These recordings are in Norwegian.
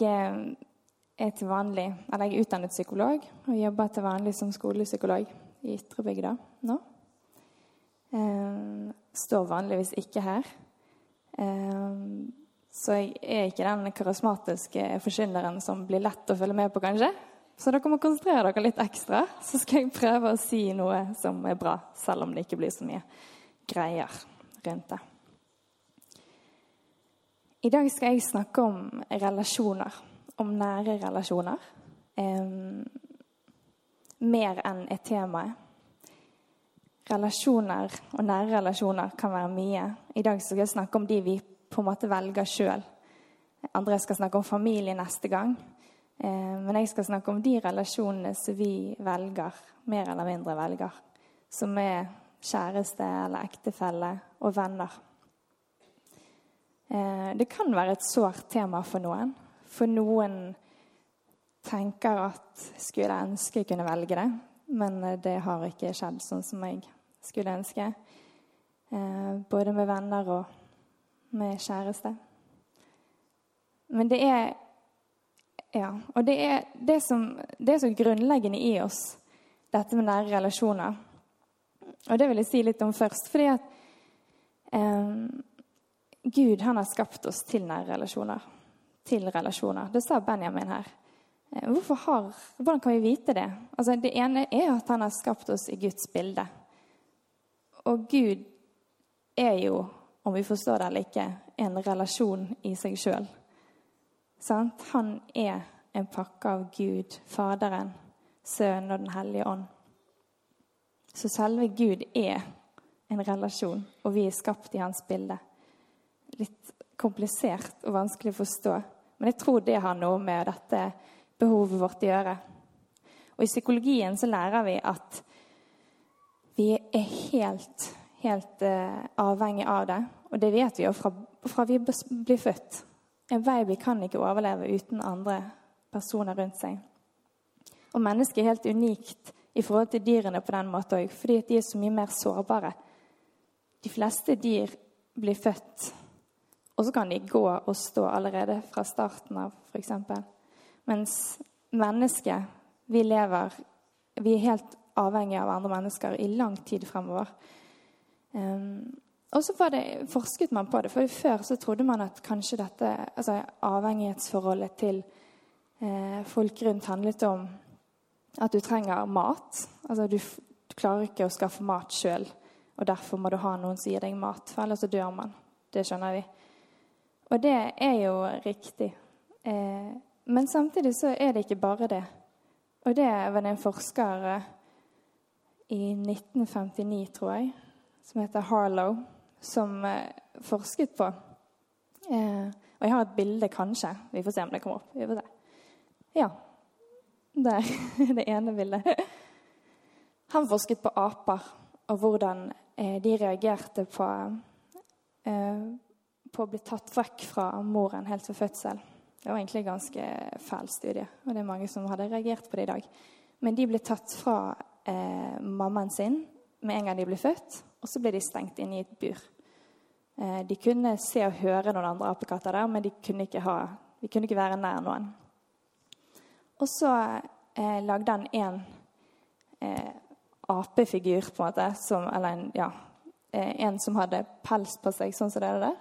Jeg eh, er til vanlig, eller jeg er utdannet psykolog og jobber til vanlig som skolepsykolog i Ytrebygda nå. Eh, står vanligvis ikke her. Eh, så jeg er ikke den karismatiske forkynneren som blir lett å følge med på, kanskje. Så dere må konsentrere dere litt ekstra, så skal jeg prøve å si noe som er bra, selv om det ikke blir så mye greier rundt det. I dag skal jeg snakke om relasjoner, om nære relasjoner. Eh, mer enn et tema. Relasjoner og nære relasjoner kan være mye. I dag skal jeg snakke om de vi på en måte velger sjøl. Andre skal snakke om familie neste gang. Eh, men jeg skal snakke om de relasjonene som vi velger, mer eller mindre velger. Som er kjæreste eller ektefelle og venner. Eh, det kan være et sårt tema for noen. For noen tenker at skulle jeg ønske jeg kunne velge det, men det har ikke skjedd sånn som jeg skulle ønske. Eh, både med venner og med kjæreste. Men det er Ja, og det er det som, det er så grunnleggende i oss, dette med nære relasjoner. Og det vil jeg si litt om først. fordi at um, Gud han har skapt oss til nære relasjoner. Til relasjoner. Det sa Benjamin her. Har, hvordan kan vi vite det? Altså, det ene er at han har skapt oss i Guds bilde. Og Gud er jo, om vi forstår det eller ikke, en relasjon i seg sjøl. Han er en pakke av Gud, Faderen, Sønnen og Den hellige ånd. Så selve Gud er en relasjon, og vi er skapt i hans bilde litt komplisert og vanskelig å forstå. Men jeg tror det har noe med dette behovet vårt å gjøre. Og I psykologien så lærer vi at vi er helt, helt uh, avhengig av det. Og det vet vi jo fra, fra vi blir født. En baby kan ikke overleve uten andre personer rundt seg. Og mennesket er helt unikt i forhold til dyrene på den måten òg, fordi de er så mye mer sårbare. De fleste dyr blir født og så kan de gå og stå allerede fra starten av, f.eks. Mens mennesket, vi lever Vi er helt avhengige av andre mennesker i lang tid fremover. Um, og så forsket man på det, for før så trodde man at kanskje dette altså avhengighetsforholdet til eh, folk rundt handlet om at du trenger mat. Altså du, du klarer ikke å skaffe mat sjøl, og derfor må du ha noen som gir deg mat, for ellers så dør man. Det skjønner vi. Og det er jo riktig. Eh, men samtidig så er det ikke bare det. Og det var det en forsker eh, i 1959, tror jeg, som heter Harlow, som eh, forsket på. Eh, og jeg har et bilde, kanskje. Vi får se om det kommer opp. Vi får se. Ja. Der. Det ene bildet. Han forsket på aper og hvordan eh, de reagerte på på å bli tatt vekk fra moren helt ved fødsel. Det var egentlig en ganske fæl studie, og det er mange som hadde reagert på det i dag. Men de ble tatt fra eh, mammaen sin med en gang de ble født, og så ble de stengt inne i et bur. Eh, de kunne se og høre noen andre apekatter der, men de kunne ikke, ha, de kunne ikke være nær noen. Og så eh, lagde han en eh, apefigur, på en måte, som, eller en, ja, eh, en som hadde pels på seg, sånn som det er der.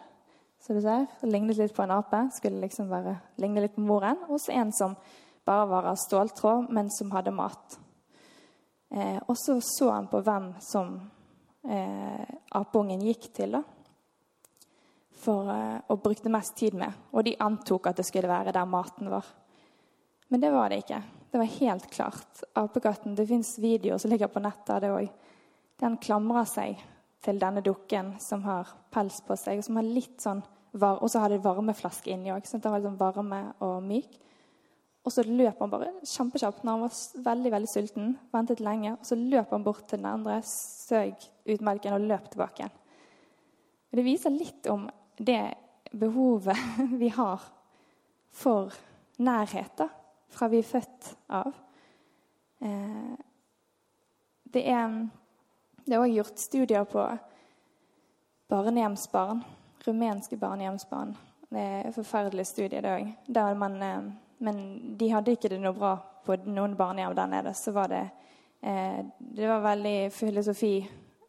Så du ser, lignet litt på en ape. Skulle liksom bare ligne litt på moren. Og så en som bare var av ståltråd, men som hadde mat. Eh, og så så han på hvem som eh, apeungen gikk til, da. For, eh, og brukte mest tid med. Og de antok at det skulle være der maten var. Men det var det ikke. Det var helt klart. Apekatten, Det fins videoer som ligger på nettet av det òg. Den klamrer seg til denne dukken som har pels på seg, og som har litt sånn var, og så hadde jeg varmeflaske inni òg. Sånn den var liksom varme og myk. Og så løp han bare kjempekjapt når han var veldig veldig sulten. Ventet lenge. Og så løp han bort til den andre, søg ut melken og løp tilbake igjen. Det viser litt om det behovet vi har for nærhet da, fra vi er født av. Eh, det er det er òg gjort studier på barnehjemsbarn. Rumenske barnehjemsbarn. Det er en forferdelig studie, det òg. Eh, men de hadde ikke det noe bra på noen barnehjem der nede. Så var det eh, Det var veldig filosofi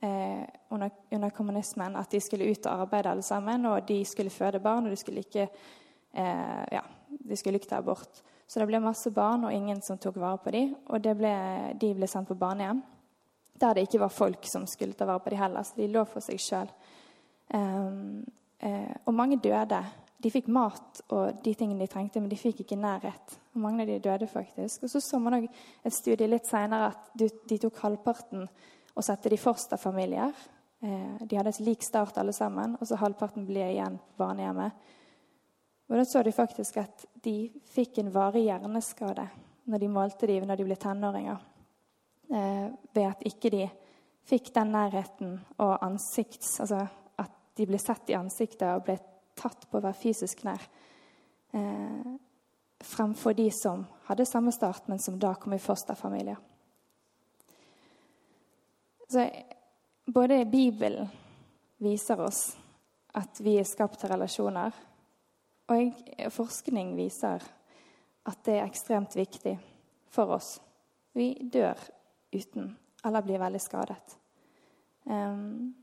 eh, under, under, kommunismen at de skulle ut og arbeide alle sammen, og de skulle føde barn, og de skulle ikke Ja, de skulle ikke ta abort. Så det ble masse barn, og ingen som tok vare på dem. Og ble, de ble sendt på barnehjem der det ikke var folk som skulle ta vare på dem heller. Så de lå for seg sjøl. Um, uh, og mange døde. De fikk mat og de tingene de trengte, men de fikk ikke nærhet. Og mange av de døde faktisk. Og så så man et studie litt seinere at de, de, tok halvparten og satte de fosterfamilier. Uh, de hadde et lik start alle sammen, og så halvparten ble igjen på barnehjemmet. Og da så de faktisk at de fikk en varig hjerneskade når de målte dem når de ble tenåringer. Eh, ved at ikke de fikk den nærheten og ansikts... Altså at de ble sett i ansiktet og ble tatt på å være fysisk nær. Eh, fremfor de som hadde samme start, men som da kom i fosterfamilier. Så både Bibelen viser oss at vi er skapt til relasjoner, og forskning viser at det er ekstremt viktig for oss. Vi dør uten, eller blir veldig skadet. Um,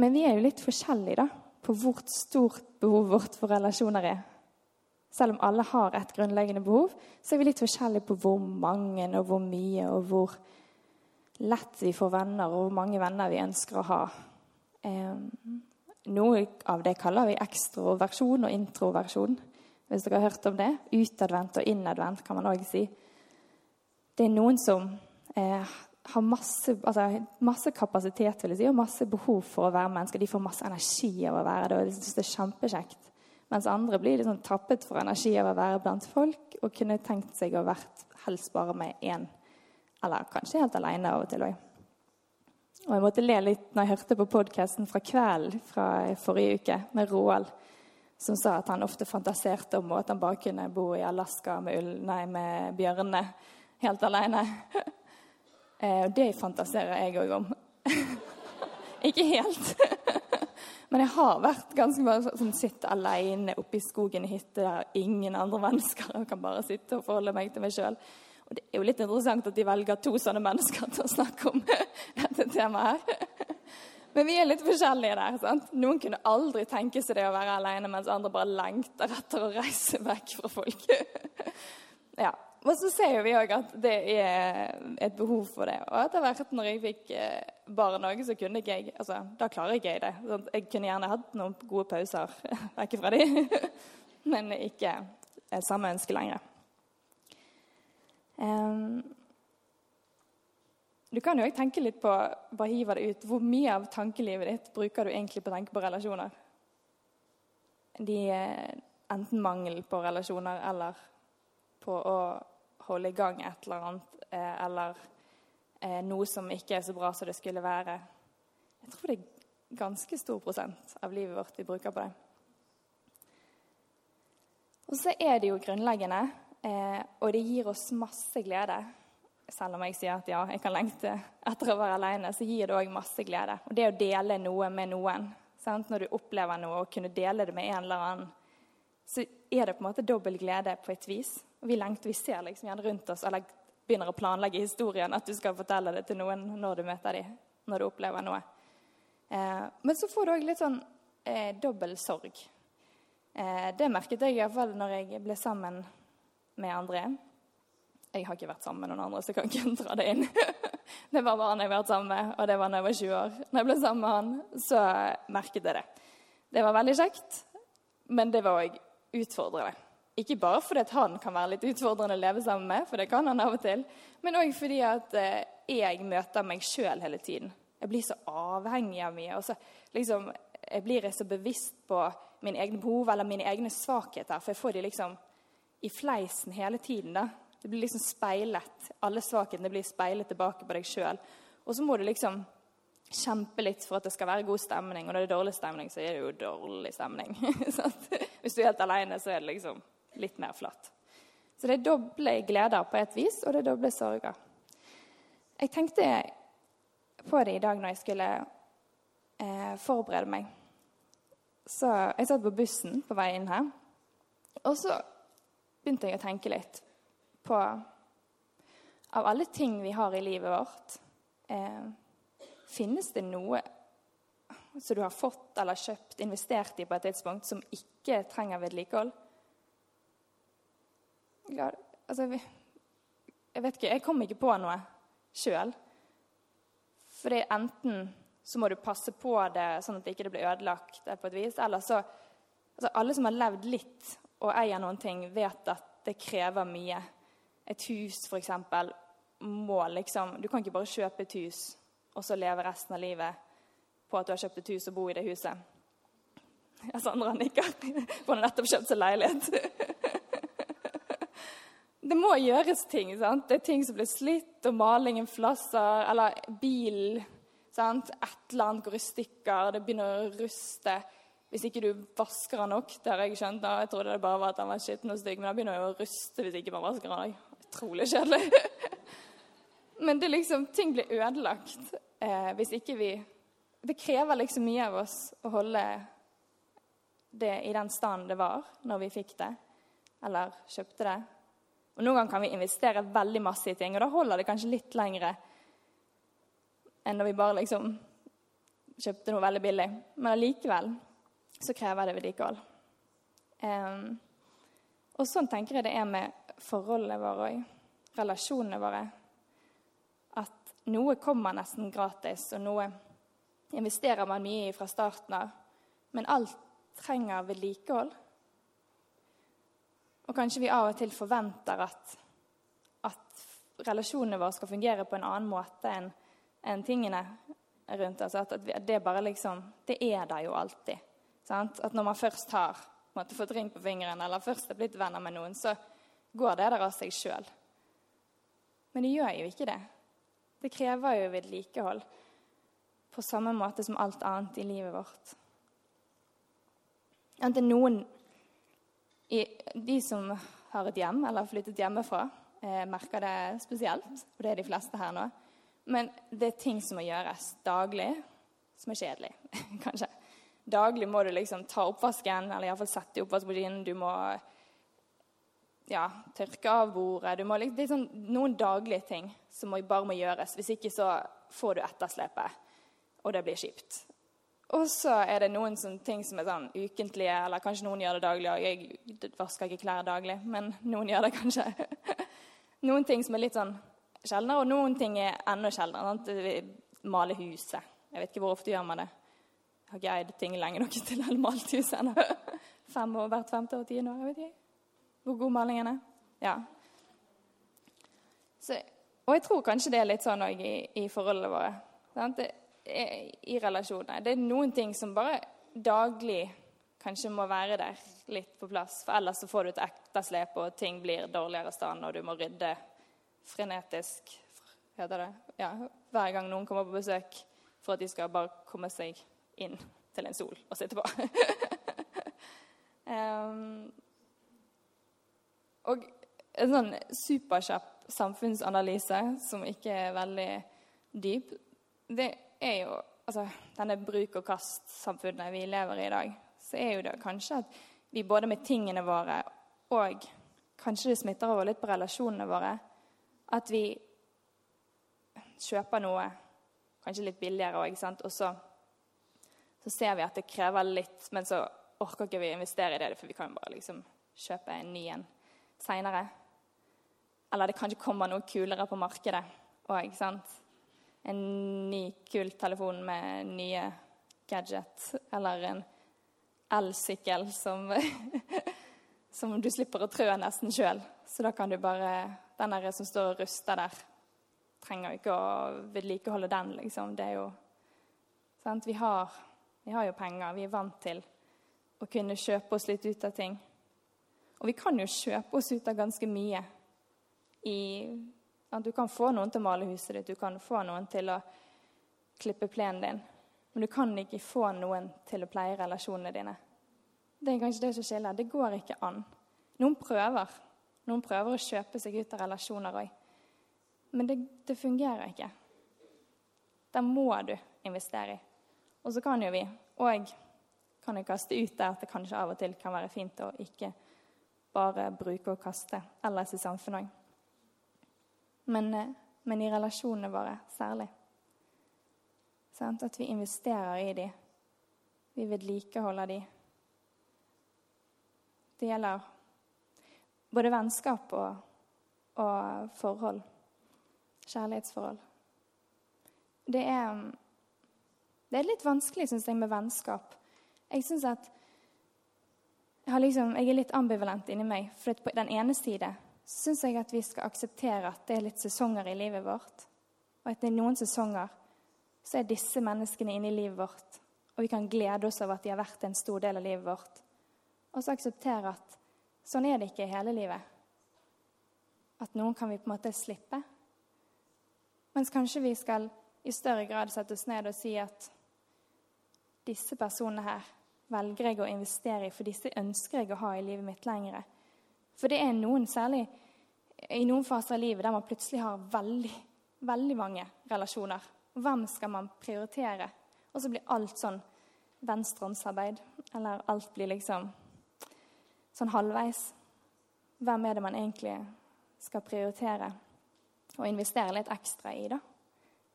men vi er jo litt forskjellige da, på hvor stort behov vårt for relasjoner er. Selv om alle har et grunnleggende behov, så er vi litt forskjellige på hvor mange og hvor mye og hvor lett vi får venner, og hvor mange venner vi ønsker å ha. Um, noe av det kaller vi ekstroversjon og introversjon. Hvis dere har hørt om det. Utadvendt og innadvendt, kan man òg si. Det er noen som eh, har masse, altså, masse, kapasitet vil jeg si, og masse behov for å være mennesker. De får masse energi av å være det, og de syns det er kjempekjekt. Mens andre blir liksom tappet for energi av å være blant folk og kunne tenkt seg å vært helst bare med én, eller kanskje helt alene av og til òg. Og jeg måtte le litt når jeg hørte på podkasten fra kvelden fra forrige uke med Roald, som sa at han ofte fantaserte om at han bare kunne bo i Alaska med, nei, med bjørnene helt alene. Eh, og det fantaserer jeg òg om. Ikke helt. Men jeg har vært ganske bare sånn sitte alene oppe i skogen i hytte der ingen andre mennesker og kan bare sitte og forholde meg til meg sjøl. Og det er jo litt interessant at de velger to sånne mennesker til å snakke om dette temaet her. Men vi er litt forskjellige der. sant? Noen kunne aldri tenke seg det å være alene, mens andre bare lengter etter å reise vekk fra folk. ja, men så ser vi òg at det er et behov for det. Og etter hvert når jeg fikk bare barn òg, så kunne ikke jeg altså, Da klarer ikke jeg det. Sånn, jeg kunne gjerne hatt noen gode pauser vekk fra de, men ikke samme ønske lenger. Um, du kan jo òg tenke litt på bare hive det ut. Hvor mye av tankelivet ditt bruker du egentlig på å tenke på relasjoner? De enten mangel på relasjoner eller på å holde i gang et eller annet, eh, eller eh, noe som ikke er så bra som det skulle være. Jeg tror det er ganske stor prosent av livet vårt vi bruker på det. Og så er det jo grunnleggende, eh, og det gir oss masse glede. Selv om jeg sier at ja, jeg kan lengte etter å være alene, så gir det òg masse glede. Og det å dele noe med noen, sant? når du opplever noe, og kunne dele det med en eller annen, så er det på en måte dobbel glede på et vis. Og vi lengter, vi ser liksom gjerne rundt oss eller begynner å planlegge historien, at du skal fortelle det til noen når du møter dem, når du opplever noe. Eh, men så får du òg litt sånn eh, dobbel sorg. Eh, det merket jeg iallfall når jeg ble sammen med André. Jeg har ikke vært sammen med noen andre, så jeg kan ikke dra det inn. det var bare han jeg har sammen med, og det var da jeg var 20 år. Når jeg ble sammen med han, så merket jeg det. Det var veldig kjekt, men det var òg utfordrende. Ikke bare fordi han kan være litt utfordrende å leve sammen med, for det kan han av og til, men òg fordi at eh, jeg møter meg sjøl hele tiden. Jeg blir så avhengig av mye. Og så liksom jeg blir så bevisst på mine egne behov eller mine egne svakheter. For jeg får de liksom i fleisen hele tiden. da. Det blir liksom speilet. Alle svakhetene blir speilet tilbake på deg sjøl. Og så må du liksom kjempe litt for at det skal være god stemning. Og når det er dårlig stemning, så er det jo dårlig stemning. Hvis du er helt alene, så er det liksom litt mer flatt. Så det er doble gleder på et vis, og det er doble sorger. Jeg tenkte på det i dag når jeg skulle eh, forberede meg. Så jeg satt på bussen på vei inn her, og så begynte jeg å tenke litt på Av alle ting vi har i livet vårt, eh, finnes det noe som du har fått eller kjøpt, investert i på et tidspunkt, som ikke trenger vedlikehold? Ja, altså Jeg vet ikke. Jeg kom ikke på noe sjøl. For enten så må du passe på det sånn at det ikke blir ødelagt på et vis, eller så altså Alle som har levd litt og eier noen ting, vet at det krever mye. Et hus, f.eks., må liksom Du kan ikke bare kjøpe et hus og så leve resten av livet på at du har kjøpt et hus og bo i det huset. Ja, Sandra nikker. For hun har nettopp kjøpt seg leilighet. Det må gjøres ting. sant? Det er ting som blir slitt, og malingen flasser, eller bil sant? Et eller annet går i stykker, det begynner å ruste. Hvis ikke du vasker den nok, det har jeg skjønt. da, Jeg trodde det bare var at den var skitten og stygg, men den begynner jo å ruste hvis ikke man vasker den òg. Utrolig kjedelig. men det liksom, ting blir ødelagt eh, hvis ikke vi Det krever liksom mye av oss å holde det i den standen det var når vi fikk det, eller kjøpte det. Og Noen ganger kan vi investere veldig masse i ting, og da holder det kanskje litt lengre enn når vi bare liksom kjøpte noe veldig billig. Men allikevel så krever det vedlikehold. Um, og sånn tenker jeg det er med forholdene våre òg. Relasjonene våre. At noe kommer nesten gratis, og noe investerer man mye i fra starten av. Men alt trenger vedlikehold. Og kanskje vi av og til forventer at, at relasjonene våre skal fungere på en annen måte enn en tingene rundt oss. At, at det bare liksom Det er der jo alltid. Sant? At når man først har måtte, fått ring på fingeren, eller først er blitt venner med noen, så går det der av seg sjøl. Men det gjør jo ikke det. Det krever jo vedlikehold på samme måte som alt annet i livet vårt. Enten noen de som har et hjem eller har flyttet hjemmefra, eh, merker det spesielt. Og det er de fleste her nå. Men det er ting som må gjøres daglig, som er kjedelig, kanskje. Daglig må du liksom ta oppvasken, eller iallfall sette i oppvaskmaskinen. Du må ja, tørke av bordet. Må, det er sånn, noen daglige ting som bare må gjøres. Hvis ikke så får du etterslepet, og det blir kjipt. Og så er det noen ting som er sånn ukentlige, eller kanskje noen gjør det daglig. og Jeg vasker ikke klær daglig, men noen gjør det kanskje. noen ting som er litt sånn sjeldnere, og noen ting er enda sjeldnere. Male huset. Jeg vet ikke hvor ofte gjør man det. Jeg har ikke eid ting lenge nok til å ha malt huset ennå. Fem år, hvert femte år, tiende år. Jeg vet ikke hvor god malingen er. Ja. Så, og jeg tror kanskje det er litt sånn òg i, i forholdene våre. Sant? Det, i relasjoner. Det er noen ting som bare daglig kanskje må være der litt på plass. For ellers så får du et etterslep, og ting blir dårligere stand, og du må rydde frenetisk heter det, ja, hver gang noen kommer på besøk, for at de skal bare komme seg inn til en sol og sitte på. um, og en sånn superkjapp samfunnsanalyse som ikke er veldig dyp, det er jo altså, denne bruk-og-kast-samfunnet vi lever i i dag, så er jo det kanskje at vi både med tingene våre og kanskje det smitter over litt på relasjonene våre, at vi kjøper noe kanskje litt billigere òg, og så, så, ser vi at det krever litt, men så orker ikke vi investere i det, for vi kan bare liksom kjøpe en ny en seinere. Eller det kanskje kommer noe kulere på markedet òg, sant en ny, kul telefon med nye gadget, eller en elsykkel som, som du slipper å trø nesten sjøl. Så da kan du bare Den der som står og ruster der, trenger ikke å vedlikeholde den, liksom. Det er jo sant? Vi har Vi har jo penger. Vi er vant til å kunne kjøpe oss litt ut av ting. Og vi kan jo kjøpe oss ut av ganske mye. I, du kan få noen til å male huset ditt, du kan få noen til å klippe plenen din. Men du kan ikke få noen til å pleie relasjonene dine. Det er kanskje det som skiller. Det går ikke an. Noen prøver. Noen prøver å kjøpe seg ut av relasjoner òg. Men det, det, fungerer ikke. Der må du investere i. Og så kan jo vi òg kan jeg kaste ut der at det kanskje av og til kan være fint å ikke bare bruke og kaste ellers i samfunnet òg. Men, eh, men, i relasjonene våre særlig. At vi investerer i dem. Vi vedlikeholder dem. Det gjelder både vennskap og, og forhold. Kjærlighetsforhold. Det er, det er litt vanskelig, syns jeg, med vennskap. Jeg syns at jeg, liksom, jeg, er litt ambivalent inni meg. For på den ene side syns jeg at vi skal akseptere at det er litt sesonger i livet vårt. Og at er noen sesonger så er disse menneskene inne i livet vårt. Og vi kan glede oss over at de har vært en stor del av livet vårt. Og så akseptere at sånn er det ikke i hele livet. At noen kan vi på en måte slippe. Mens kanskje vi skal i større grad sette oss ned og si at disse personene her velger jeg å investere i, for disse ønsker jeg å ha i livet mitt lengre. For det er noen, særlig i noen faser av livet, der man plutselig har veldig, veldig mange relasjoner. Hvem skal man prioritere? Og så blir alt sånn venstrehåndsarbeid. Eller alt blir liksom sånn halvveis. Hvem er det man egentlig skal prioritere og investere litt ekstra i, da?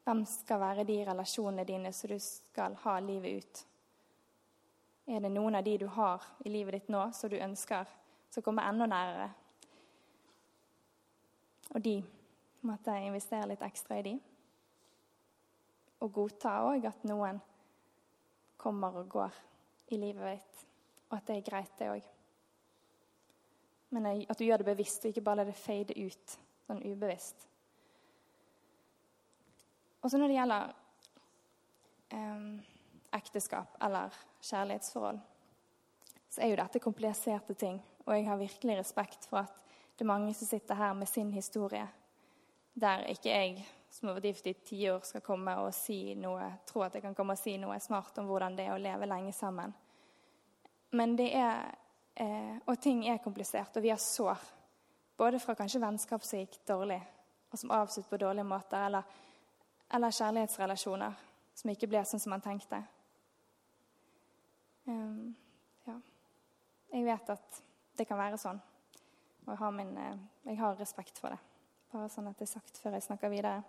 Hvem skal være de relasjonene dine som du skal ha livet ut? Er det noen av de du har i livet ditt nå, som du ønsker skal komme enda nærere? Og de måtte jeg investere litt ekstra i de og godta òg at noen kommer og går i livet ditt, og at det er greit, det òg. Men at du gjør det bevisst, og ikke bare lar det fade ut sånn ubevisst. Og så når det gjelder eh, ekteskap eller kjærlighetsforhold, så er jo dette kompliserte ting. Og jeg har virkelig respekt for at det er mange som sitter her med sin historie, der ikke jeg som har vært gift i ti år, skal komme og si noe, tro at jeg kan komme og si noe smart om hvordan det er å leve lenge sammen. Men det er eh, Og ting er komplisert, og vi har sår. Både fra kanskje vennskap som gikk dårlig, og som avsluttet på dårlige måter, eller, eller, kjærlighetsrelasjoner som ikke ble sånn som man tenkte. Um, ja. Jeg vet at det kan være sånn, og jeg har, min, eh, jeg har respekt for det. Bare sånn at det er sagt før jeg snakker videre.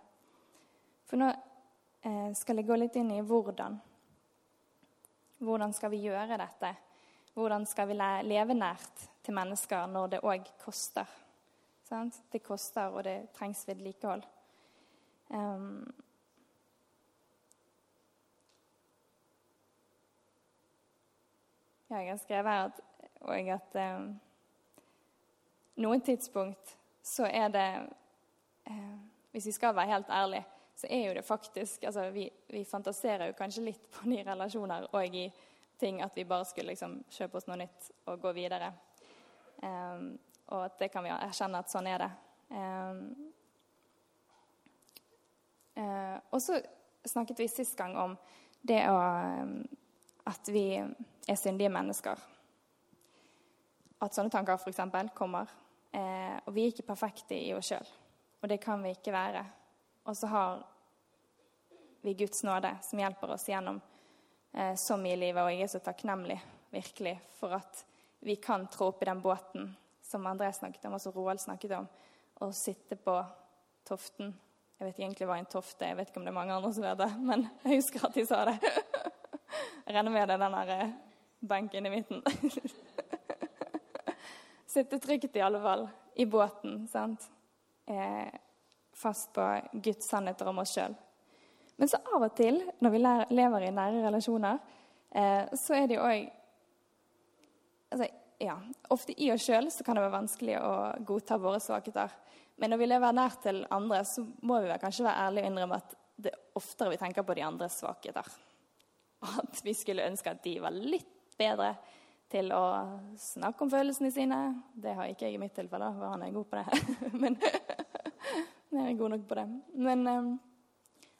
For nå eh, skal jeg gå litt inn i hvordan. Hvordan skal vi gjøre dette? Hvordan skal vi leve nært til mennesker når det òg koster? Sant? Det koster, og det trengs vedlikehold. Um, jeg har skrevet her at, og at um, noen tidspunkt så er det eh, Hvis vi skal være helt ærlige, så er jo det faktisk altså vi, vi, fantaserer jo kanskje litt på nye relasjoner og i ting at vi bare skulle liksom kjøpe oss noe nytt og gå videre. Eh, og at det kan vi erkjenne at sånn er det. Eh, uh, og så snakket vi sist gang om det å um, At vi er syndige mennesker. At sånne tanker f.eks. kommer. Uh, og vi er ikke perfekte i oss sjøl. Og det kan vi ikke være. Og så har vi Guds nåde som hjelper oss gjennom eh, så mye i livet. Og jeg er så takknemlig virkelig for at vi kan trå opp i den båten som André snakket om, og som Roald snakket om, og sitte på toften. Jeg vet egentlig hva en tofte er, jeg vet ikke om det er mange andre som vet det, men jeg husker at de sa det. Jeg regner med det den der eh, benken i midten. Sitte trygt i alle fall i båten, sant. Eh, fast på Guds sannheter om oss sjøl. Men så av og til, når vi lever i nære relasjoner, eh, så er det jo òg altså, ja, Ofte i oss sjøl kan det være vanskelig å godta våre svakheter. Men når vi lever nær til andre, så må vi kanskje være ærlige og innrømme at det er oftere vi tenker på de andres svakheter. at vi skulle ønske at de var litt bedre til å snakke om følelsene sine. Det har ikke jeg i mitt tilfelle, for han er god på det. Men jeg er god nok på det. Men, eh,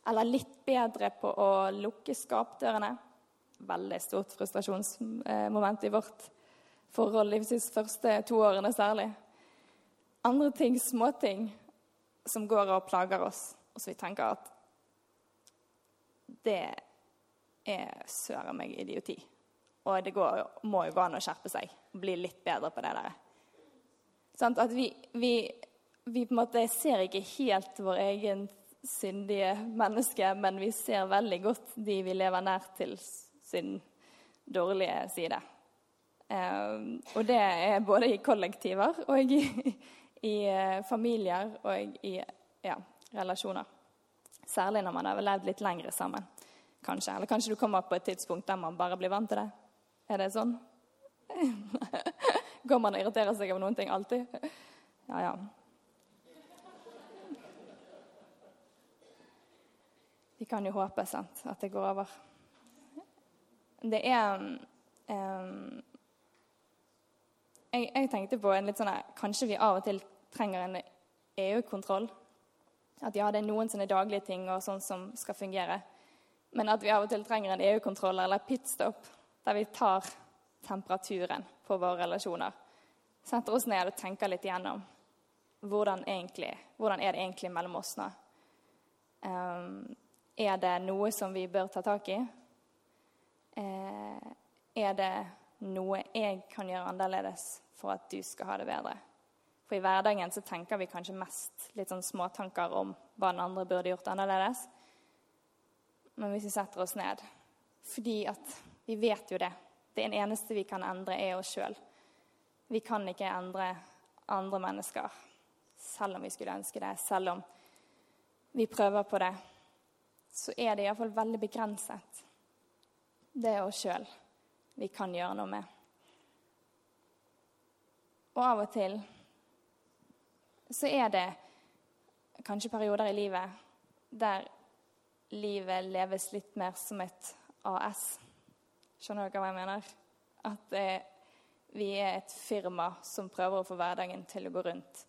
eller litt bedre på å lukke skapdørene. Veldig stort frustrasjonsmoment i vårt forhold de første to årene særlig. Andre ting, småting, som går og plager oss, og så vi tenker at det er søren meg idioti. Og det går, må jo gå an å skjerpe seg og bli litt bedre på det der. Sånn, at vi, vi, vi, på en måte ser ikke helt vår egen syndige menneske, men vi ser veldig godt de vi lever nær til sin dårlige side. Um, og det er både i kollektiver og i, i uh, familier og i ja, relasjoner. Særlig når man har levd litt lengre sammen. Kanskje. Eller kanskje du kommer på et tidspunkt der man bare blir vant til det. Er det sånn? Går man og irriterer seg over noen ting alltid? Ja, ja. Vi kan jo håpe sant, at det går over. Det er um, jeg, jeg, tenkte på en litt sånn Kanskje vi av og til trenger en EU-kontroll. At ja, det er noen sånne daglige ting og sånn som skal fungere. Men at vi av og til trenger en EU-kontroll eller pitstop der vi tar temperaturen på våre relasjoner. Setter oss ned og tenker litt igjennom hvordan, egentlig, hvordan er det egentlig mellom oss nå. Um, er det noe som vi bør ta tak i? Uh, er det noe jeg kan gjøre annerledes for at du skal ha det bedre? For i hverdagen så tenker vi kanskje mest litt sånn småtanker om hva den andre burde gjort annerledes. Men hvis vi setter oss ned Fordi at vi vet jo det. Det eneste vi kan endre, er oss sjøl. Vi kan ikke endre andre mennesker, selv om vi skulle ønske det. Selv om vi prøver på det, så er det iallfall veldig begrenset. Det er oss sjøl vi kan gjøre noe med. Og av og til så er det kanskje perioder i livet der livet leves litt mer som et AS. Skjønner dere hva jeg mener? At eh, vi er et firma som prøver å få hverdagen til å gå rundt.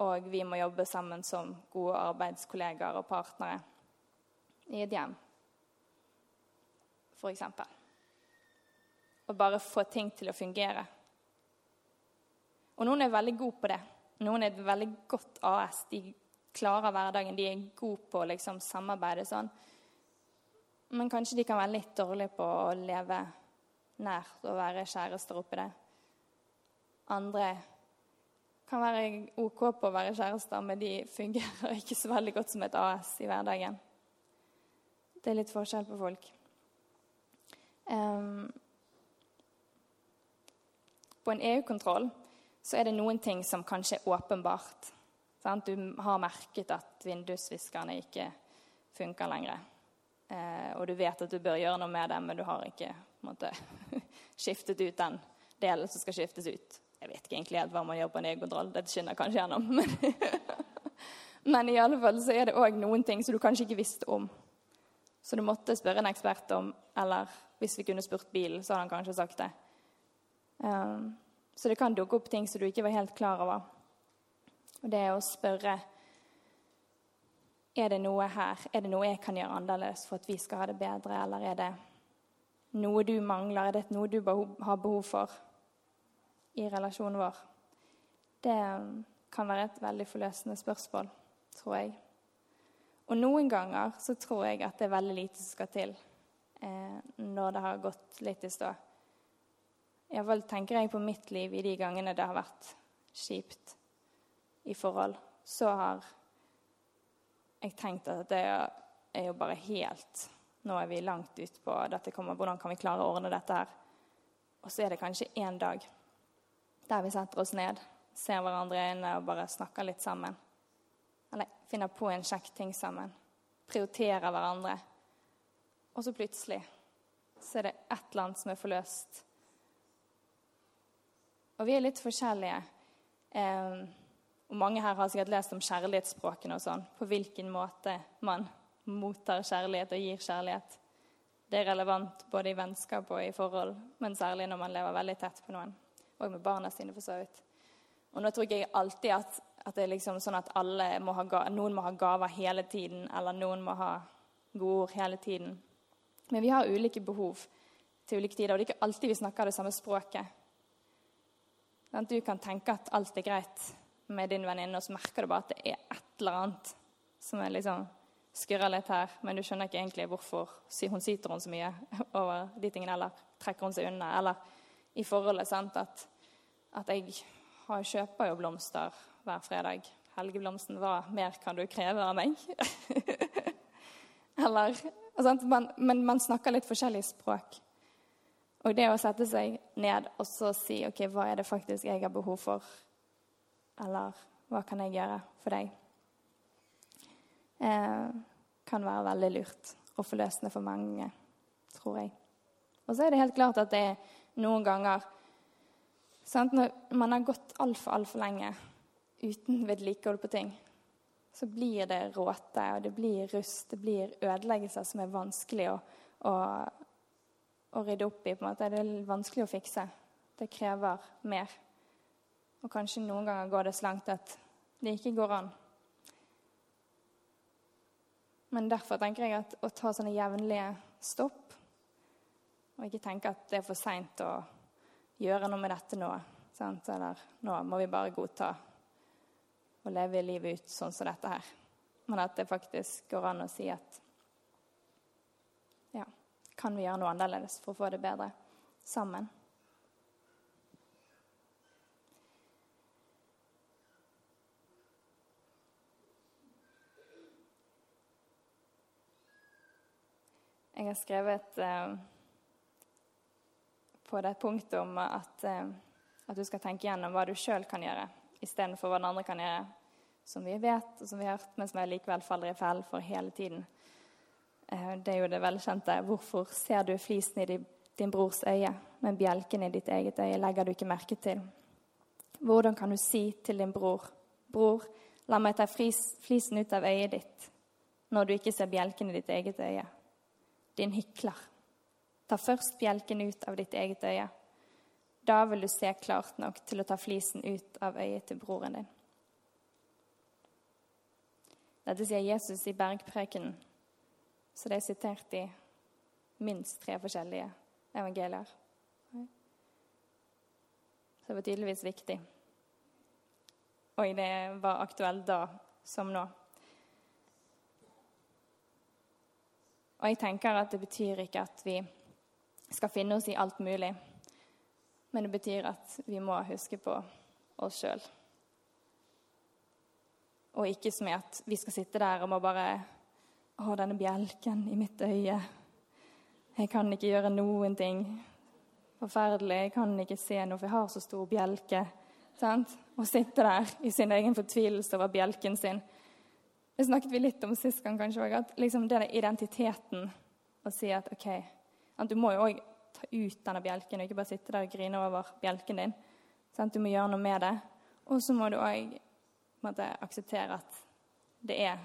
Og vi må jobbe sammen som gode arbeidskollegaer og partnere i et hjem, f.eks. Og bare få ting til å fungere. Og noen er veldig gode på det. Noen er et veldig godt AS. De klarer hverdagen. De er gode på å liksom, samarbeide sånn. Men kanskje de kan være litt dårlige på å leve nært og være kjærester oppi det. Andre kan være OK på å være kjærester, men de fungerer ikke så veldig godt som et AS i hverdagen. Det er litt forskjell på folk. Um, på en EU-kontroll så er det noen ting som kanskje er åpenbart. Sant? Du har merket at vindusviskerne ikke funker lenger. Eh, og du vet at du bør gjøre noe med det, men du har ikke måte, skiftet ut den delen som skal skiftes ut. Jeg vet ikke egentlig helt hva man gjør på en EU-kontroll. Det skinner kanskje gjennom. Men, men i alle fall så er det òg noen ting som du kanskje ikke visste om. Så du måtte spørre en ekspert om, eller hvis vi kunne spurt bilen, så hadde han kanskje sagt det. Um, så det kan dukke opp ting som du ikke var helt klar over. Og det å spørre er det noe her, er det noe jeg kan gjøre annerledes for at vi skal ha det bedre, eller er det noe du mangler, er det noe du har behov for i relasjonen vår? Det kan være et veldig forløsende spørsmål, tror jeg. Og noen ganger så tror jeg at det er veldig lite som skal til eh, når det har gått litt i stå. Iallfall tenker jeg på mitt liv i de gangene det har vært kjipt i forhold, så har jeg tenkt at det er jo bare helt Nå er vi langt ut på dette kommer, hvordan kan vi klare å ordne dette her? Og så er det kanskje én dag der vi setter oss ned, ser hverandre i øynene og bare snakker litt sammen. Eller finner på en kjekk ting sammen. Prioriterer hverandre. Og så plutselig så er det et eller annet som er forløst. Og vi er litt forskjellige. Eh, og mange her har sikkert lest om kjærlighetsspråkene og sånn. På hvilken måte man mottar kjærlighet og gir kjærlighet. Det er relevant både i vennskap og i forhold, men særlig når man lever veldig tett på noen. Og med barna sine, for så vidt. Og nå tror ikke jeg alltid at, at det er liksom sånn at må ha, noen må ha gaver hele tiden, eller noen må ha gode ord hele tiden. Men vi har ulike behov til ulike tider, og det er ikke alltid vi snakker det samme språket. Du kan tenke at alt er greit med din venninne, og så merker du bare at det er et eller annet som er liksom skurrer litt her, men du skjønner ikke egentlig hvorfor hun syter hun så mye over de tingene, eller trekker hun seg unna. Eller i forholdet, sant, at, at jeg har, kjøper jo blomster hver fredag. Helgeblomsten, hva mer kan du kreve av meg? eller sant, man, Men man snakker litt forskjellig språk. Og det å sette seg ned og så si OK, hva er det faktisk jeg har behov for? Eller hva kan jeg gjøre for deg? eh, kan være veldig lurt og forløsende for mange, tror jeg. Og så er det helt klart at det er noen ganger sant? Når man har gått altfor, altfor lenge uten vedlikehold på ting, så blir det råte, og det blir rust, det blir ødeleggelser som er vanskelig å, å, å rydde opp i. på en måte. Det er vanskelig å fikse. Det krever mer. Og kanskje noen ganger går det så langt at det ikke går an. Men derfor tenker jeg at å ta sånne jevnlige stopp, og ikke tenke at det er for seint å gjøre noe med dette nå, sant? eller nå må vi bare godta å leve livet ut sånn som dette her. Men at det faktisk går an å si at ja, kan vi gjøre noe annerledes for å få det bedre sammen? Jeg har skrevet eh, på det punktet om at, eh, at, du skal tenke gjennom hva du sjøl kan gjøre, istedenfor hva den andre kan gjøre, som vi vet og som vi har hørt, men som jeg likevel faller i fell for hele tiden. Eh, det er jo det velkjente 'Hvorfor ser du flisen i din brors øye, men bjelken i ditt eget øye legger du ikke merke til?' Hvordan kan du si til din bror, 'Bror, la meg ta flisen ut av øyet ditt', når du ikke ser bjelken i ditt eget øye? Din hykler. Ta først bjelken ut av ditt eget øye. Da vil du se klart nok til å ta flisen ut av øyet til broren din. Dette sier Jesus i bergprekenen, så det er sitert i minst tre forskjellige evangelier. Så det var tydeligvis viktig. Og det var aktuelt da som nå. Og jeg tenker at det betyr ikke at vi skal finne oss i alt mulig. Men det betyr at vi må huske på oss sjøl. Og ikke som i at vi skal sitte der og må bare Å, denne bjelken i mitt øye. Jeg kan ikke gjøre noen ting. Forferdelig. Jeg kan ikke se noe, for jeg har så stor bjelke. Sant? Og sitte der i sin egen fortvilelse over bjelken sin. Det snakket vi litt om sist gang, kanskje òg. At liksom det er identiteten å si at OK at Du må jo òg ta ut denne bjelken, og ikke bare sitte der og grine over bjelken din. Sant? Du må gjøre noe med det. Og så må du òg akseptere at det er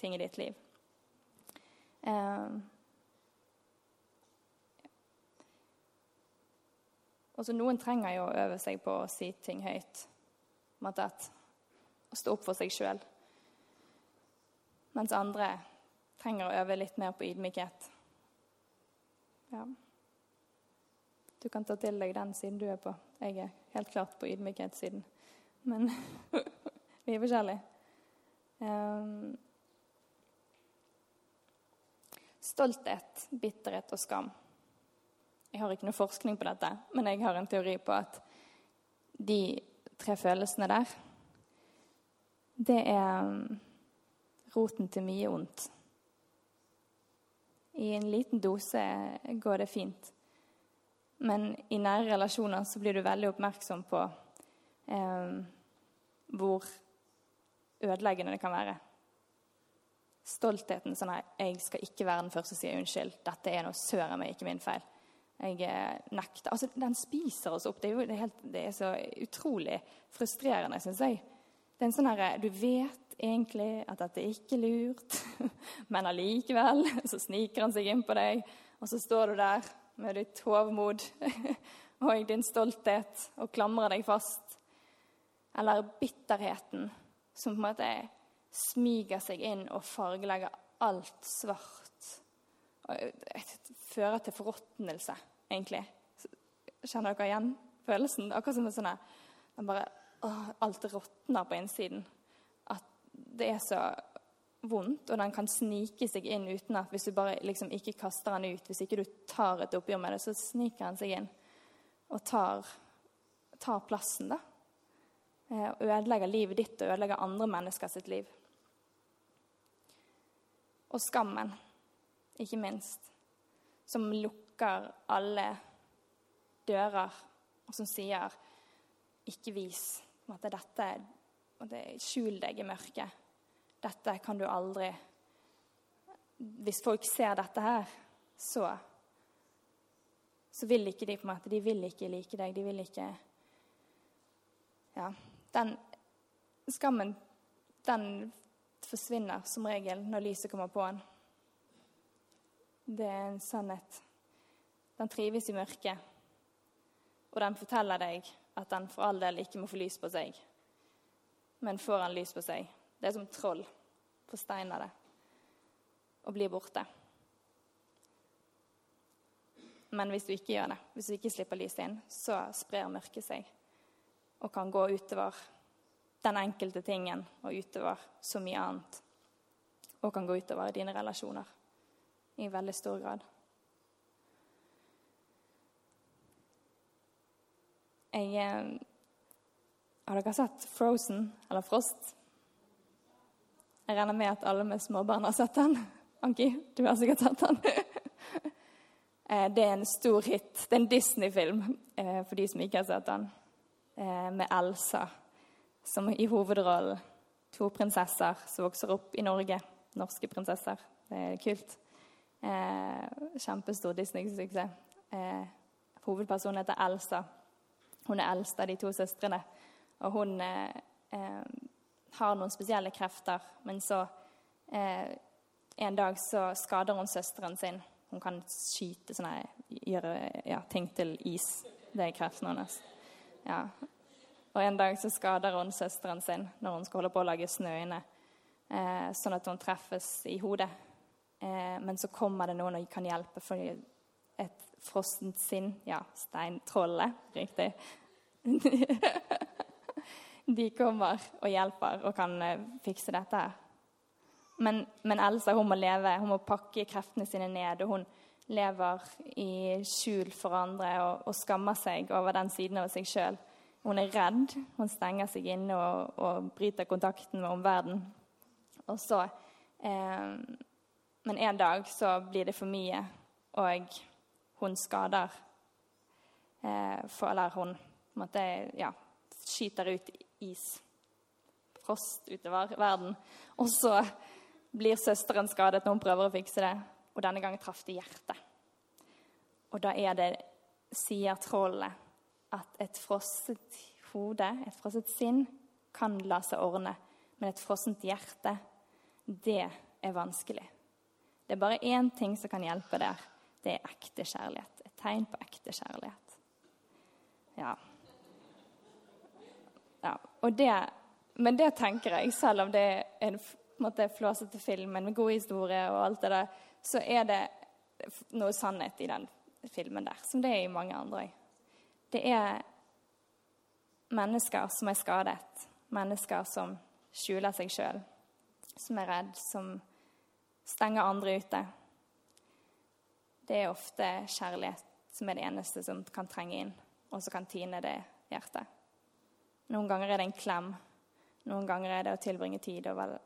ting i ditt liv. Um, Også Noen trenger jo å øve seg på å si ting høyt. At, å stå opp for seg sjøl. Mens andre trenger å øve litt mer på ydmykhet. Ja. Du kan ta til deg den siden du er på. Jeg er helt klart på ydmykhetssiden. Men vi er forskjellige. Um, stolthet, bitterhet og skam. Jeg har ikke noe forskning på dette, men jeg har en teori på at de tre følelsene der, det er roten til mye ondt. I en liten dose går det fint. Men i nære relasjoner så blir du veldig oppmerksom på eh, hvor ødeleggende det kan være. Stoltheten sånn at 'Jeg skal ikke være den første som sier unnskyld. Dette er noe søren meg ikke min feil.' Jeg eh, nekter. Altså, Den spiser oss opp. Det er, jo, det er, helt, det er så utrolig frustrerende, syns jeg. Det er en sånn herre Du vet egentlig at dette ikke er lurt, men allikevel så sniker han seg inn på deg. Og så står du der med ditt hovmod og din stolthet og klamrer deg fast. Eller bitterheten som på en måte smyger seg inn og fargelegger alt svart. Og fører til forråtnelse, egentlig. Kjenner dere igjen følelsen? Akkurat som en sånn bare, Alt råtner på innsiden. Det er så vondt, og den kan snike seg inn uten at hvis du bare liksom ikke kaster den ut, hvis ikke du tar et oppgjør med det, så sniker den seg inn og tar, tar plassen, da. Eh, og ødelegger livet ditt og ødelegger andre mennesker sitt liv. Og skammen, ikke minst, som lukker alle dører, og som sier 'ikke vis'. At dette, Skjul deg i mørket. Dette kan du aldri Hvis folk ser dette her, så så vil ikke de på en måte, de vil ikke like deg. De vil ikke Ja. Den skammen, den forsvinner som regel når lyset kommer på den. Det er en sannhet. Den trives i mørket, og den forteller deg at den for all del ikke må få lys på seg. Men får han lys på seg, det er som troll forsteiner det og blir borte. Men hvis du ikke gjør det, hvis du ikke slipper lyset inn, så sprer mørket seg og kan gå utover den enkelte tingen og utover så mye annet. Og kan gå utover dine relasjoner i veldig stor grad. Jeg eh, Har dere sett Frozen, eller Frost? Jeg regner med at alle med småbarn har sett den. Anki, du har sikkert sett den. Eh, det er en stor hit. Det er en Disney-film eh, for de som ikke har sett den. Med Elsa som i hovedrollen. To prinsesser som vokser opp i Norge. Norske prinsesser. Det er kult. Kjempestor Disney-suksess. Hovedpersonen heter Elsa. Hun er eldst av de to søstrene. Og hun har noen spesielle krefter, men så eh, En dag så skader hun søsteren sin. Hun kan skyte sånne, gjøre ja, ting til is. Det er kreften hennes. Ja. Og en dag så skader hun søsteren sin når hun skal holde på å lage snø inne. Eh, sånn at hun treffes i hodet. Eh, men så kommer det noen og kan hjelpe, for et frossent sinn Ja, steintrollet, riktig. de kommer og hjelper og kan eh, fikse dette her. Men, men, Elsa hun må leve, hun må pakke kreftene sine ned. og Hun lever i skjul for andre og, og skammer seg over den siden av seg sjøl. Hun er redd, hun stenger seg inne og, og bryter kontakten med omverdenen. Og så eh, Men en dag så blir det for mye, og hun skader eh, for, Eller hun måte, ja, skyter ut is. Frost utover verden. Og så blir søsteren skadet når hun prøver å fikse det, og denne gangen traff det hjertet. Og da er det, sier trollet, at et frosset hode, et frosset sinn, kan la seg ordne. Men et frossent hjerte, det er vanskelig. Det er bare én ting som kan hjelpe der. Det er ekte kjærlighet. Et tegn på ekte kjærlighet. Ja. Ja, det, men det tenker jeg, selv om det er en måte, flåsete film med god historie og alt det der, så er det noe sannhet i den filmen der, som det er i mange andre òg. Det er mennesker som er skadet, mennesker som skjuler seg sjøl, som er redd, som stenger andre ute. Det er ofte kjærlighet som er det eneste som kan trenge inn, og som kan tine det hjertet. Noen ganger er det en klem. Noen ganger er det å tilbringe tid over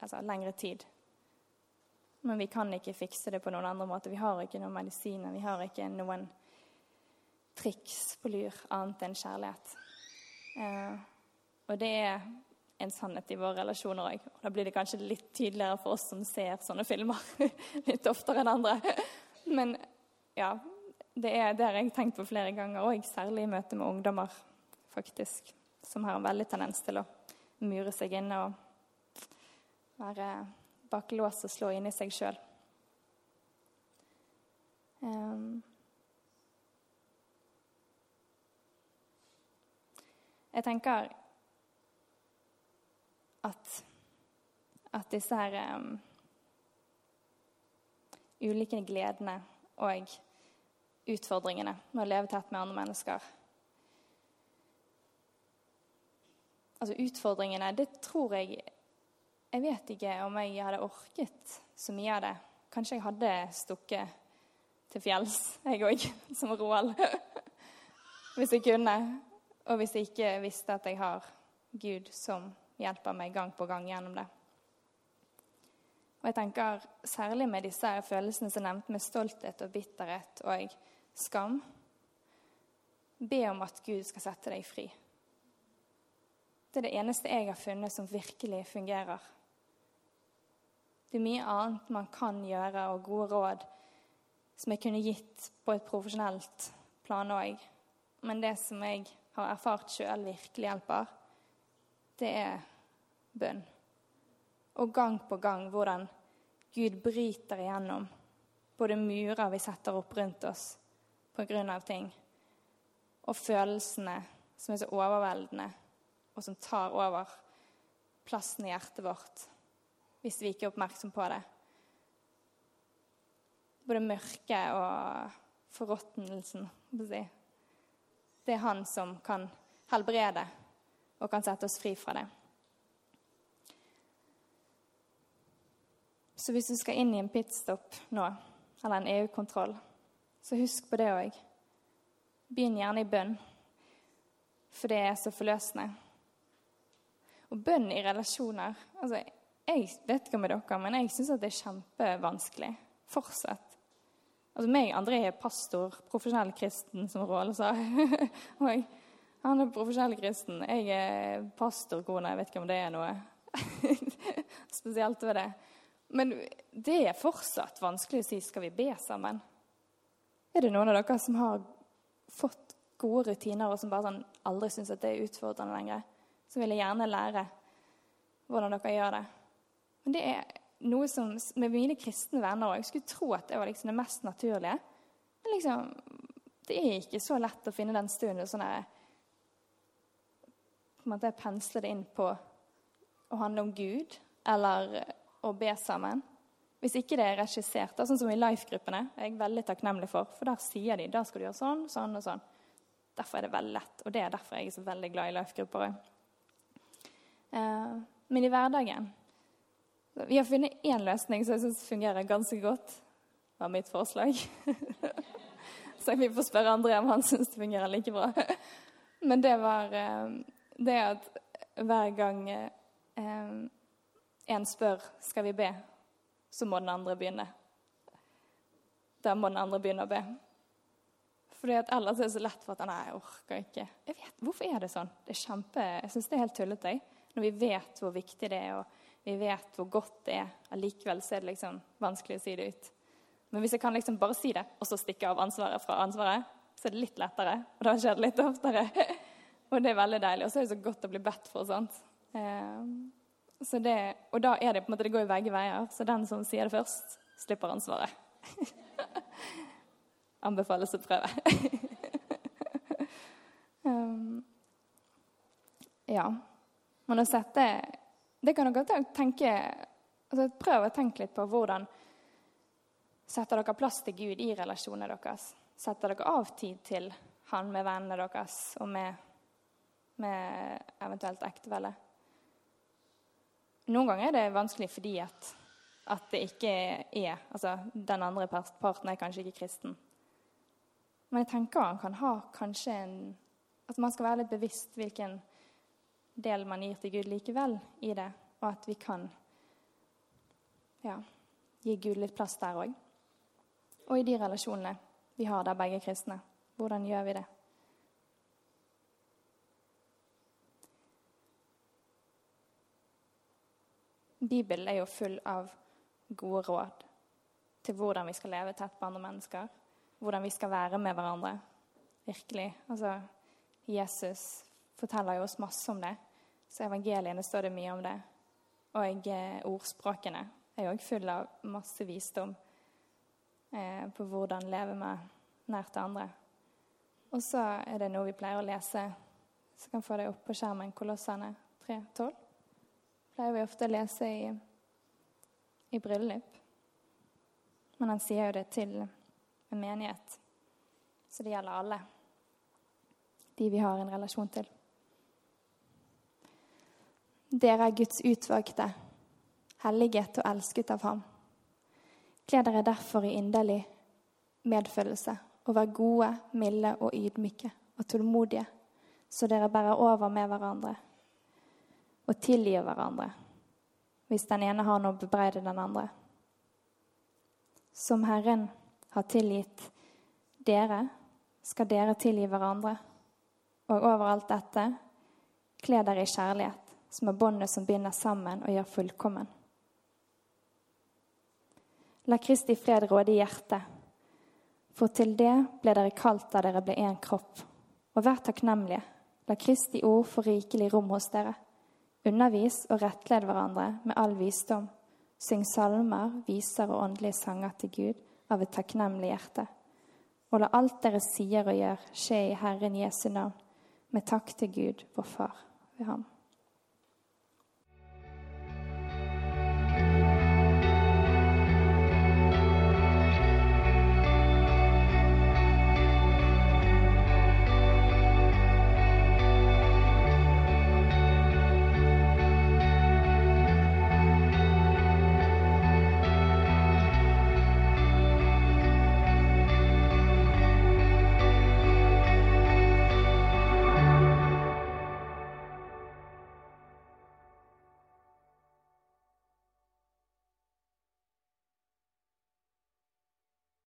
altså, lengre tid. Men vi kan ikke fikse det på noen andre måter. Vi har ikke noen medisiner. Vi har ikke noen triks på lur annet enn kjærlighet. Eh, og det er en sannhet i våre relasjoner òg. Da blir det kanskje litt tydeligere for oss som ser sånne filmer litt oftere enn andre. Men ja, det er det har jeg tenkt på flere ganger òg, særlig i møte med ungdommer, faktisk som har en veldig tendens til å mure seg inne og være bak lås og slå inni seg sjøl. Um, jeg tenker at, at disse her um, ulike gledene og utfordringene med å leve tett med andre mennesker Altså utfordringene, det tror jeg Jeg vet ikke om jeg hadde orket så mye av det. Kanskje jeg hadde stukket til fjells, jeg òg, som Roald. Hvis jeg kunne. Og hvis jeg ikke visste at jeg har Gud som hjelper meg gang på gang gjennom det. Og jeg tenker Særlig med disse følelsene som nevnt, med stolthet og bitterhet og skam. Be om at Gud skal sette deg fri. Det er det eneste jeg har funnet som virkelig fungerer. Det er mye annet man kan gjøre, og gode råd som jeg kunne gitt på et profesjonelt plan òg. Men det som jeg har erfart sjøl virkelig hjelper, det er bønn. Og gang på gang hvordan Gud bryter igjennom både murer vi setter opp rundt oss pga. ting, og følelsene som er så overveldende og som tar over plassen i hjertet vårt hvis vi ikke er oppmerksom på det. Både mørket og forråtnelsen. Det er han som kan helbrede og kan sette oss fri fra det. Så hvis du skal inn i en pitstop nå, eller en EU-kontroll, så husk på det òg. Begynn gjerne i bønn, for det er så forløsende. Og bønn i relasjoner altså, Jeg vet ikke med dere, men jeg syns det er kjempevanskelig. Fortsett. Altså meg, André er pastor, profesjonell kristen, som Råle sa. og han er profesjonell kristen. Jeg er pastorkone. Jeg vet ikke om det er noe spesielt ved det. Men det er fortsatt vanskelig å si skal vi be sammen. Er det noen av dere som har fått gode rutiner, og som bare sånn, aldri syns det er utfordrende lenger? Så vil jeg gjerne lære hvordan dere gjør det. Men det er noe som med mine kristne venner òg skulle tro at det var liksom det mest naturlige. Men liksom, det er ikke så lett å finne den stunden sånn jeg på en måte pensle det inn på å handle om Gud eller å be sammen. Hvis ikke det er regissert, sånn som i Life-gruppene, er jeg veldig takknemlig for. For der sier de da skal du gjøre sånn, sånn og sånn. Derfor er det veldig lett. Og det er derfor jeg er så veldig glad i Life-grupper òg. Eh, men i hverdagen Vi har funnet én løsning som jeg syns fungerer ganske godt. Det var mitt forslag. Så vi får spørre André om han syns det fungerer like bra. Men det var eh, det at hver gang eh, en spør skal vi be, så må den andre begynne. Da må den andre begynne å be. Fordi at Ellers er det så lett for at nei, jeg orker ikke. Jeg vet, Hvorfor er det sånn? Det er kjempe, Jeg syns det er helt tullete. Når vi vet hvor viktig det er, og vi vet hvor godt det er. Allikevel så er det liksom vanskelig å si det ut. Men hvis jeg kan liksom bare si det, og så stikke av ansvaret fra ansvaret, så er det litt lettere. Og da skjer det litt oftere. og det er veldig deilig. Og så er det så godt å bli bedt for sånt. Eh, det, og da er det på en måte, det går jo begge veier. Så den som sier det først, slipper ansvaret. Anbefales å prøve. um, ja. Men å sette Det kan dere tenke altså Prøv å tenke litt på hvordan setter dere plass til Gud i relasjonene deres. Setter dere av tid til han med vennene deres og med, med eventuelt ektefelle. Noen ganger er det vanskelig fordi at, at det ikke er Altså, den andre parten er kanskje ikke kristen. Men jeg tenker han kan ha kanskje en At man skal være litt bevisst hvilken del man gir til Gud likevel i det, og at vi kan ja, gi Gud litt plass der òg. Og i de relasjonene vi har der begge kristne. Hvordan gjør vi det? Bibelen er jo full av gode råd til hvordan vi skal leve tett på andre mennesker. Hvordan vi skal være med hverandre. Virkelig. Altså, Jesus forteller jo oss masse om det. Så evangeliene står det mye om det. Og ordspråkene er òg fulle av masse visdom. eh, på hvordan leve med nært andre. Og så er det noe vi pleier å lese, så kan få det opp på skjermen, Kolossene 3.12. Pleier vi ofte å lese i, i bryllup. Men han sier jo det til en menighet, så det gjelder alle. De vi har en relasjon til. Dere er Guds utvalgte, helliget og elsket av ham. Kle dere derfor i inderlig medfølelse og vær gode, milde og ydmyke og tålmodige, så dere bærer over med hverandre og tilgir hverandre hvis den ene har noe å bebreide den andre. Som Herren har tilgitt dere, skal dere tilgi hverandre. Og over alt dette, kle dere i kjærlighet som er båndet som binder sammen og gjør fullkommen. La Kristi fred råde i hjertet, for til det ble dere kalt da dere ble én kropp. Og vær takknemlige. La Kristi ord få rikelig rom hos dere. Undervis og rettled hverandre med all visdom. Syng salmer, viser og åndelige sanger til Gud av et takknemlig hjerte. Og la alt dere sier og gjør, skje i Herren Jesu navn, med takk til Gud, vår Far, ved ham.